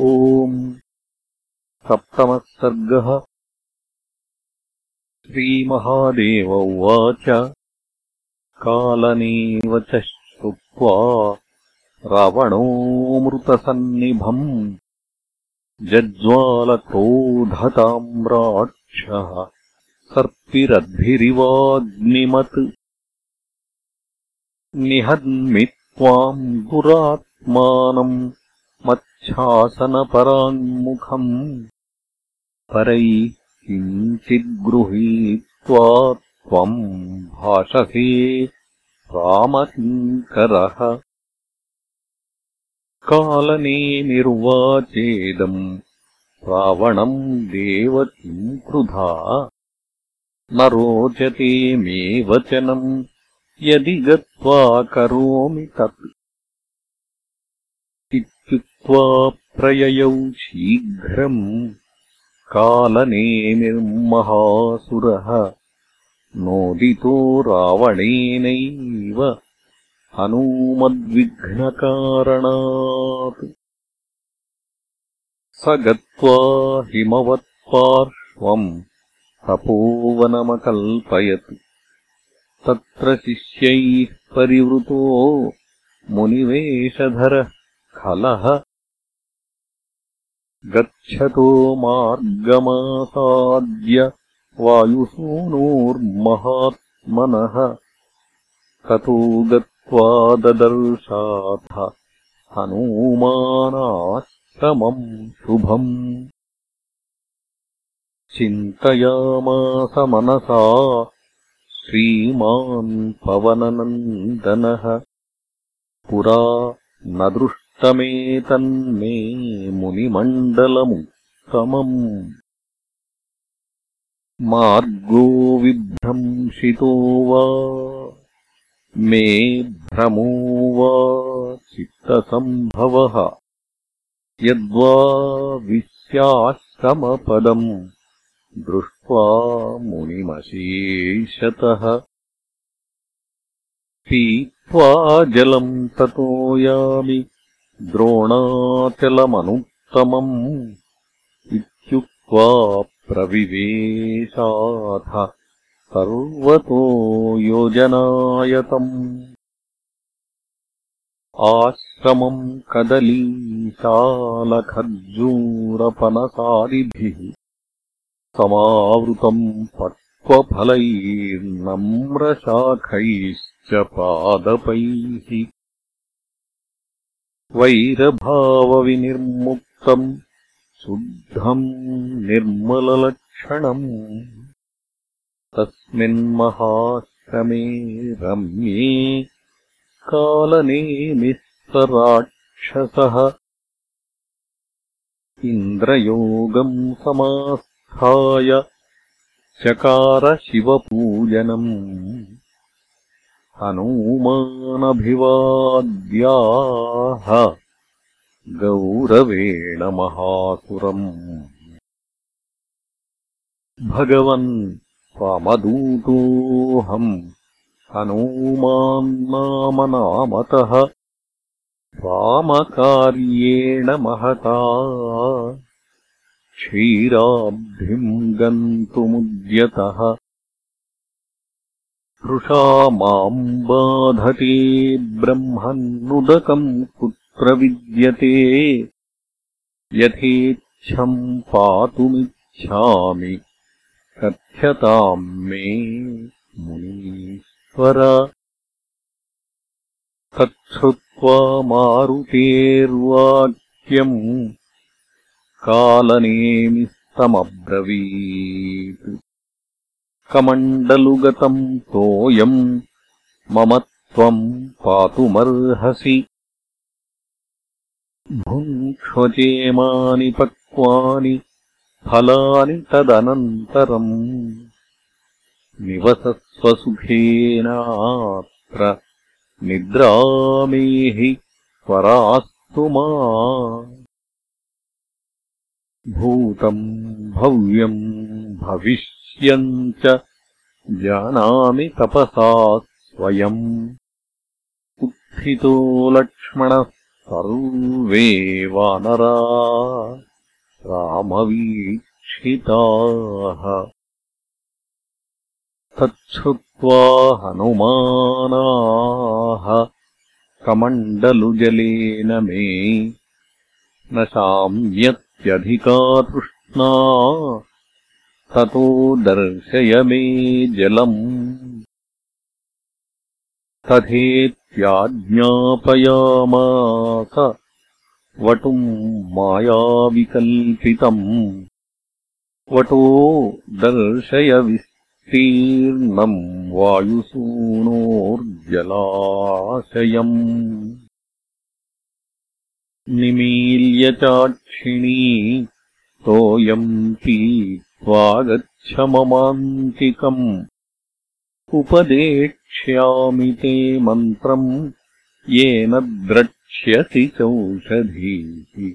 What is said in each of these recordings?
ओम् सप्तमः सर्गः श्रीमहादेव उवाच कालनेव च श्रुत्वा रावणोऽमृतसन्निभम् जज्वालक्रोधताम्राक्षः सर्पिरद्भिरिवाग्निमत् निहन्मि त्वाम् दुरात्मानम् मच्छासनपराङ्मुखम् परैः किञ्चिद्गृहीत्वा त्वम् भाषसे रामकिङ्करः कालने निर्वाचेदम् रावणम् देव किम् कृधा न रोचते मे वचनम्। यदि गत्वा करोमि तत् प्रययौ शीघ्रम् कालनेमिर्महासुरः नोदितो रावणेनैव हनूमद्विघ्नकारणात्। स गत्वा हिमवत्पार्श्वम् तपोवनमकल्पयत्। तत्र शिष्यैः परिवृतो मुनिवेशधरः खलः गच्छतो मार्गमासाद्य वायुसूनोर्महात्मनः। ततो गत्वा ददर्शाथ हनूमानाश्रमम् शुभम्। चिन्तयामास मनसा श्रीमान् पवननन्दनः। पुरा न दृष्टमेतन्मे मुनिमण्डलमुत्तमम् मार्गो विभ्रंशितो वा मे भ्रमो वा चित्तसम्भवः यद्वा विस्याश्रमपदम् दृष्ट्वा मुनिमशेषतः पीत्वा जलम् ततो यामि द्रोणाचलमनुत्तमम् इत्युक्त्वा प्रविवेशाथ सर्वतो योजनायतम्। आश्रमम् कदलीशालखर्जूरपनसादिभिः समावृतम् पक्वफलैर्नम्रशाखैश्च पादपैः वैरभावविनिर्मुक्तम् शुद्धम् निर्मललक्षणम्। तस्मिन्महाश्रमे रम्ये कालनेमिस्तराक्षसः। इन्द्रयोगम् समास् चकार शिवपूजनम् हनूमानभिवाद्याः। गौरवेण महासुरम्। भगवन् त्वमदूतोऽहम् हनूमान्नामनामतः रामकार्येण महता। क्षीराब्धिम् गन्तुमुद्यतः हृषा माम् बाधते ब्रह्मन्नुदकम् कुत्र विद्यते? यथेच्छम् पातुमिच्छामि कथ्यताम् मे मुनीश्वर। तच्छ्रुत्वा मारुतेर्वाक्यम् कालनेमिस्तमब्रवीत् कमण्डलुगतम् तोयम् मम त्वम् पातुमर्हसि। भुङ्क्ष्वचेमानि पक्वानि फलानि तदनन्तरम् निवसस्वसुखेनात्र निद्रामेहि स्वरास्तु मा। भूतम् भव्यम् भविष्यम् च जानामि तपसा स्वयम्। उत्थितो लक्ष्मणः सर्वे वानरा। रामवीक्षिताः। तच्छ्रुत्वा हनुमानाः। कमण्डलुजलेन मे। न शाम्यत्यधिका तृष्णा ततो दर्शय मे जलम्। तथेत्याज्ञापयामास वटुम् मायाविकल्पितम्। वटो दर्शयविस्तीर्णम् वायुसूनोर्जलाशयम्। निमील्य चाक्षिणी तोयम् पीत्वा गच्छ ममान्तिकम् उपदेक्ष्यामि ते मन्त्रम् येन द्रक्ष्यसि चौषधीः।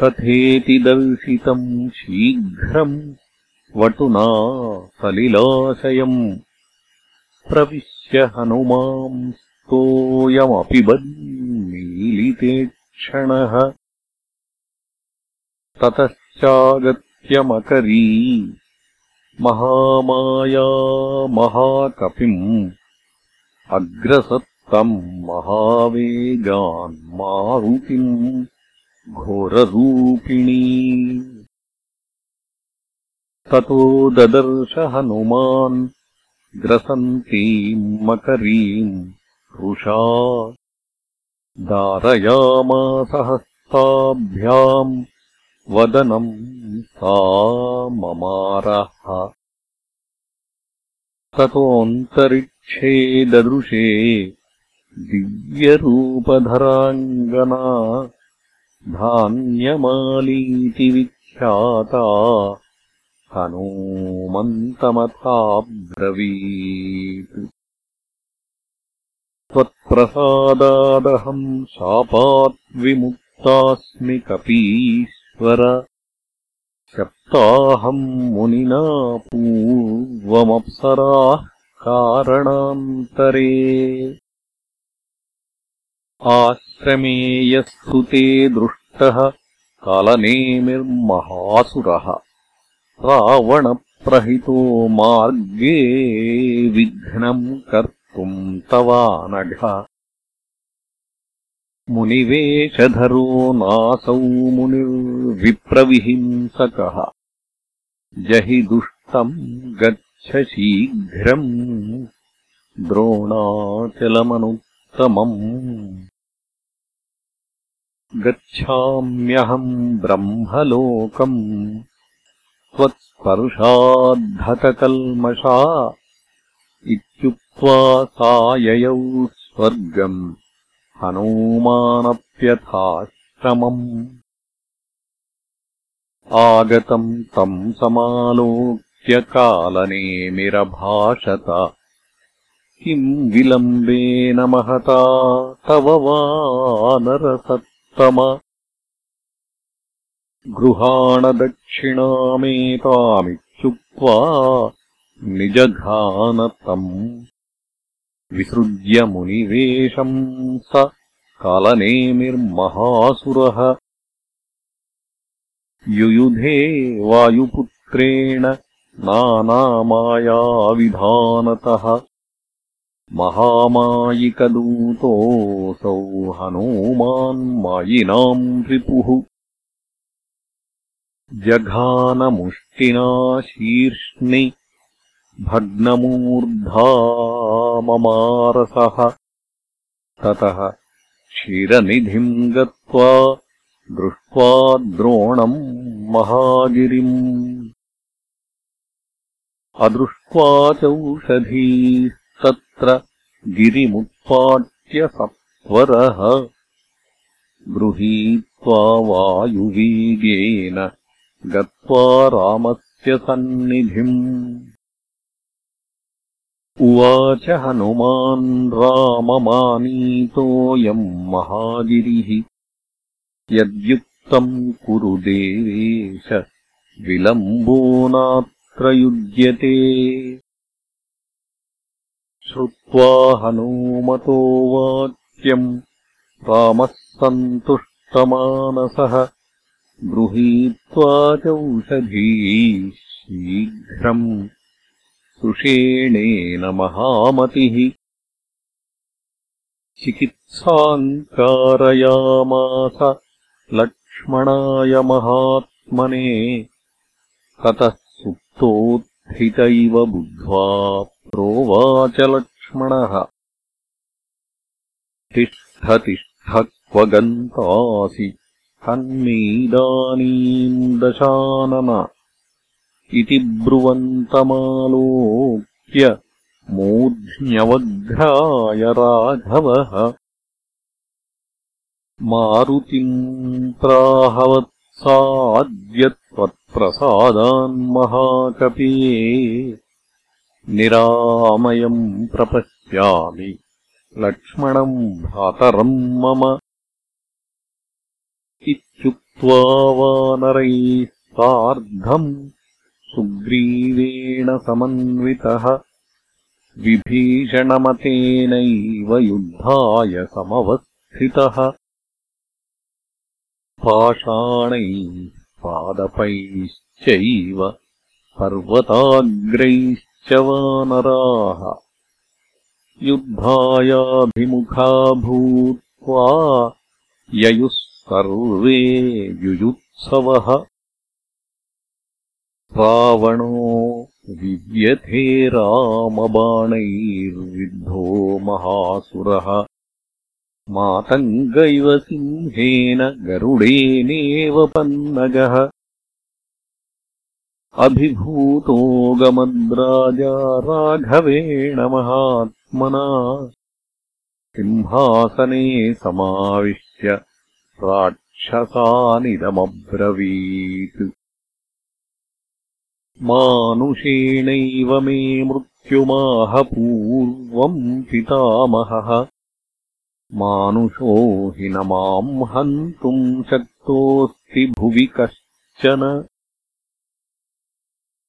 तथेति दर्शितम् शीघ्रम् वटुना सलिलाशयम् प्रविश्य हनुमांस्तोयमपि बन्मीलिते क्षणः ततश्चागत्यमकरी। महामाया महाकपिम्। अग्रसत्तम् मारुतिम् घोररूपिणी। ततो ददर्श हनुमान् ग्रसन्तीम् मकरीम् रुषा दारयामासहस्ताभ्याम् वदनम् सा ममारः। ततोऽन्तरिक्षे ददृशे दिव्यरूपधराङ्गना धान्यमालीति विख्याता हनूमन्तमथाब्रवीत् त्वत्प्रसादादहम् शापात् विमुक्तास्मि शप्ताहम् मुनिना पूर्वमप्सराः कारणान्तरे। आश्रमे यः ते दृष्टः कालनेमिर्महासुरः। रावणप्रहितो मार्गे विघ्नम् कर्तुम् तवानघ मुनिवेशधरो नासौ मुनिर्विप्रविहिंसकः। जहि दुष्टम् गच्छ शीघ्रम् द्रोणाचलमनुत्तमम्। गच्छाम्यहम् ब्रह्मलोकम् त्वत्स्पर्शाद्धतकल्मषा इत्युक्त्वा सा ययौ स्वर्गम् हनूमानप्यथाश्रमम्। आगतम् तम् समालोक्यकालनेमिरभाषत किम् विलम्बेन महता तव वानरसत्तम गृहाणदक्षिणामेतामित्युक्त्वा निजघानतम् विसृज्य मुनिवेशम् स कालनेमिर्महासुरः। युयुधे वायुपुत्रेण नानामायाविधानतः। महामायिकदूतोऽसौ हनूमान्मायिनाम् रिपुः। जघानमुष्टिना शीर्ष्णि भग्नमूर्धा ममारसः ततः क्षीरनिधिम् गत्वा दृष्ट्वा द्रोणम् महागिरिम्। अदृष्ट्वा चौषधीस्तत्र गिरिमुत्पाट्य सत्वरः गृहीत्वा वायुवेगेन गत्वा रामस्य सन्निधिम् उवाच हनुमान् राममानीतोऽयम् महागिरिः। यद्युक्तम् कुरु देवेश विलम्बो नात्र युज्यते श्रुत्वा हनूमतो वाक्यम् रामः सन्तुष्टमानसः। गृहीत्वा चौषधी शीघ्रम् सुषेणेन महामतिः। चिकित्साम् कारयामास लक्ष्मणाय महात्मने। ततः सुप्तोत्थित इव बुद्ध्वा प्रोवाच लक्ष्मणः। तिष्ठ तिष्ठ क्व गन्तासि तन्मेदानीम् दशानन इति ब्रुवन्तमालोक्य मूर्ध्न्यवघ्राय राघवः। मारुतिम् प्राहवत्साद्य त्वत्प्रसादान्महाकपे निरामयम् प्रपश्यामि। लक्ष्मणम् भ्रातरम् मम। इत्युक्त्वा वानरैः सार्धम् सुग्रीवेण समन्वितः विभीषणमतेनैव युद्धाय समवस्थितः। पाषाणैः पादपैश्चैव पर्वताग्रैश्च वानराः। युद्धायाभिमुखा भूत्वा ययुः सर्वे युयुत्सवः रावणो विव्यथे रामबाणैर्विद्धो महासुरः। मातङ्ग इव सिंहेन गरुडेनेव पन्नगः। अभिभूतो गमद्राजा राघवेण महात्मना। सिंहासने समाविश्य राक्षसानिदमब्रवीत् मानुषेणैव मे मृत्युमाह पूर्वम् पितामहः। मानुषो हि न माम् हन्तुम् शक्तोऽस्ति भुवि कश्चन।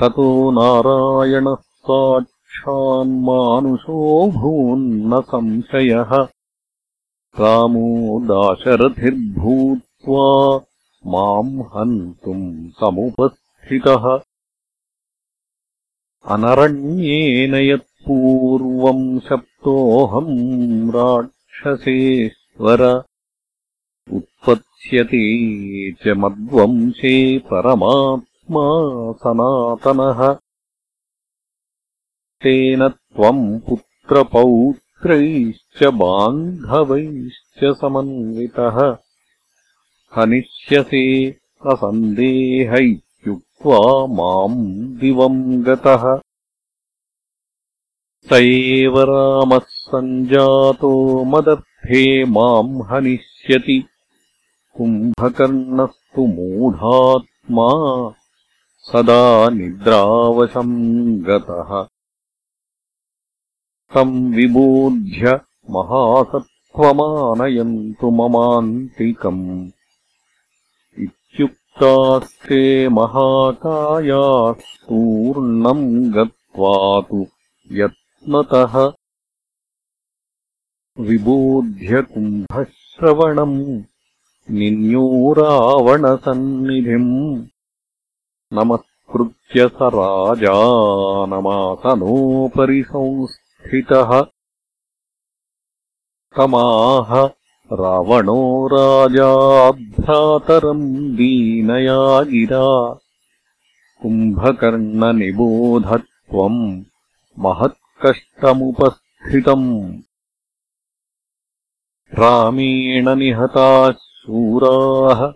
ततो नारायणः साक्षान्मानुषो भून्न संशयः। रामो दाशरथिर्भूत्वा माम् हन्तुम् समुपस्थितः अनरण्येन यत्पूर्वम् शप्तोऽहम् राक्षसेश्वर। उत्पत्स्यते च मद्वंशे परमात्मा सनातनः। तेन त्वम् पुत्रपौत्रैश्च बान्धवैश्च समन्वितः। हनिष्यसे असन्देहै माम् दिवम् गतः। स एव रामः सञ्जातो मदर्थे माम् हनिष्यति। कुम्भकर्णस्तु मूढात्मा सदा निद्रावशम् गतः। तम् विबोध्य महासत्त्वमानयन्तु ममान्तिकम् तास्ते महाकायास्तूर्णम् गत्वा तु यत्नतः विबोध्य कुम्भश्रवणम् निन्यो रावणसन्निधिम् नमस्कृत्य स राजानमासनोपरि संस्थितः तमाह रावणो राजाभ्रातरम् दीनया गिरा कुम्भकर्णनिबोधत्वम् महत्कष्टमुपस्थितम्। रामेण निहताः शूराः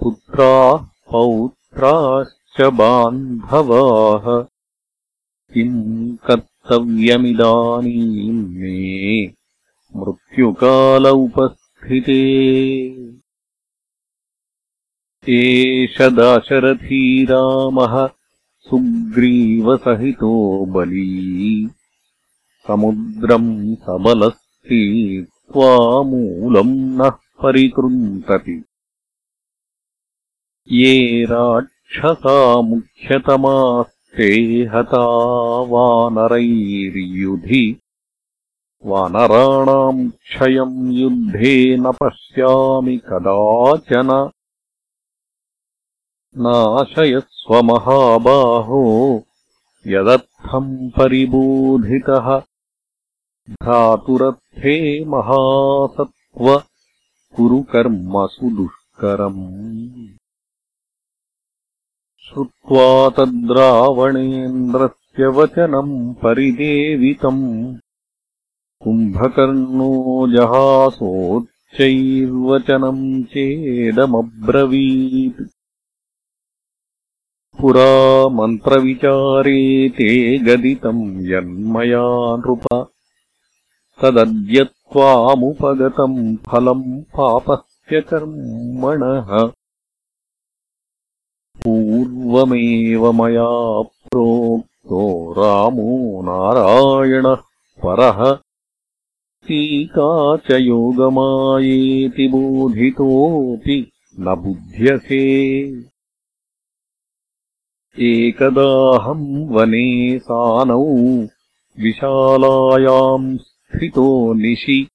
पुत्राः पौत्राश्च बान्धवाः। किम् कर्तव्यमिदानीम् मे मृत्युकाल उपस्थिते एष दाशरथी रामः सुग्रीवसहितो बली। समुद्रम् सबलस्तीर्त्वा मूलम् नः परिकृन्तति। ये राक्षसा मुख्यतमास्ते हता वानरैर्युधि वानराणाम् क्षयम् युद्धे न पश्यामि कदाचन। नाशयस्वमहाबाहो यदर्थम् परिबोधितः। भ्रातुरर्थे महासत्त्व कुरु कर्मसु दुष्करम्। श्रुत्वा तद्रावणेन्द्रस्य वचनम् परिदेवितम् कुम्भकर्णो जहासोच्चैर्वचनम् चेदमब्रवीत्। पुरा मन्त्रविचारे ते गदितम् यन्मया नृप तदद्य त्वामुपगतम् फलम् पापस्य कर्मणः। पूर्वमेव मया प्रोक्तो रामो नारायणः परः टीका च योगमायेति बोधितोऽपि न बुध्यसे। एकदाहम् वने सानौ विशालायाम् स्थितो निशि।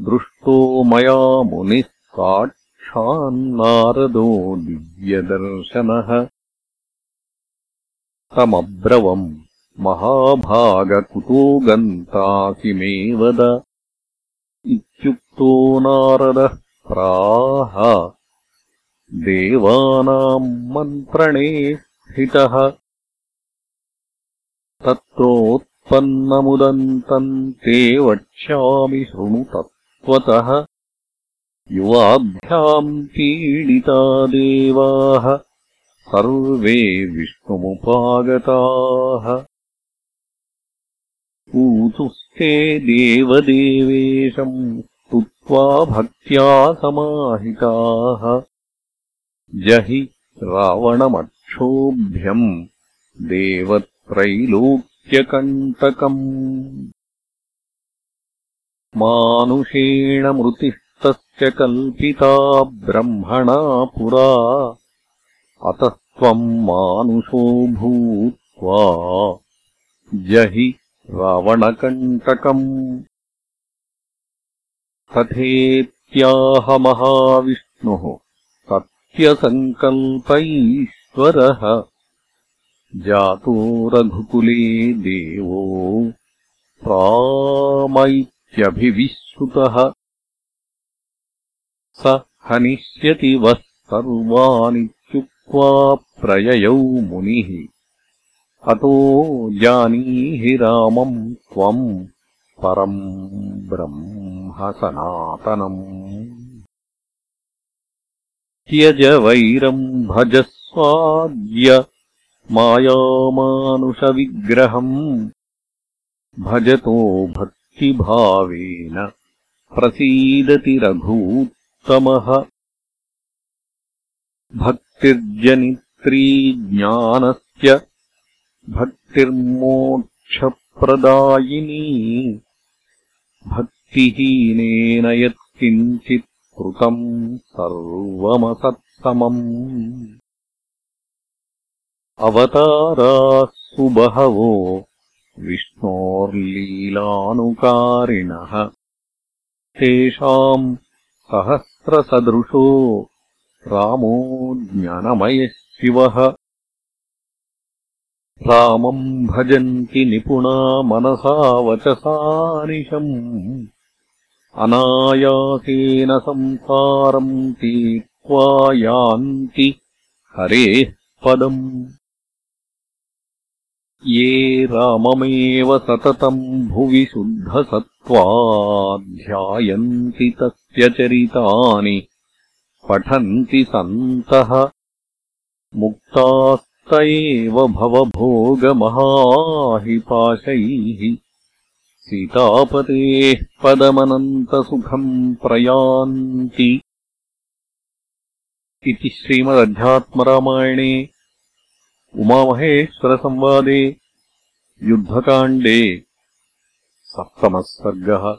दृष्टो मया मुनिः साक्षान्नारदो दिव्यदर्शनः। तमब्रवम् महाभागकुतो गन्तासि मे वद इत्युक्तो नारदः प्राह देवानाम् मन्त्रणे स्थितः तत्रोत् उत्पन्नमुदन्तम् ते वक्ष्यामि शृणु तत्त्वतः युवाभ्याम् पीडिता देवाः सर्वे विष्णुमुपागताः ऊतुस्ते देवदेवेशम् स्तुत्वा भक्त्या समाहिताः। जहि रावणमक्षोभ्यम् देवत्रैलोक् ण्टकम् मानुषेण मृतिस्तस्य कल्पिता ब्रह्मणा पुरा। अतः त्वम् मानुषो भूत्वा जहि रावणकण्टकम् तथेत्याहमहाविष्णुः सत्यसङ्कल्प ईश्वरः जातो रघुकुले देवो प्रामैत्यभिविश्रुतः स हनिष्यति वः सर्वानित्युक्त्वा प्रययौ मुनिः अतो जानीहि रामम् त्वम् परम् ब्रह्म सनातनम् त्यज वैरम् भजस्वाद्य मायामानुषविग्रहम्। भजतो भक्तिभावेन प्रसीदति रघूत्तमः। भक्तिर्जनित्री ज्ञानस्य भक्तिर्मोक्षप्रदायिनी। भक्तिहीनेन यत्किञ्चित् कृतम् सर्वमसत्समम् अवताराः सुबहवो विष्णोर्लीलानुकारिणः। तेषाम् सहस्रसदृशो रामो ज्ञानमयः शिवः रामम् भजन्ति निपुणा मनसा वचसानिशम् अनायासेन संसारम् तीक्त्वा यान्ति हरेः पदम्। ये राममेव सततम् भुवि शुद्धसत्त्वा ध्यायन्ति तस्य चरितानि। पठन्ति सन्तः मुक्तास्त एव भवभोगमहाहिपाशैः सीतापतेः पदमनन्तसुखम् प्रयान्ति इति श्रीमदध्यात्मरामायणे उमामहेश्वरसंवादे युद्धकाण्डे सप्तमः सर्गः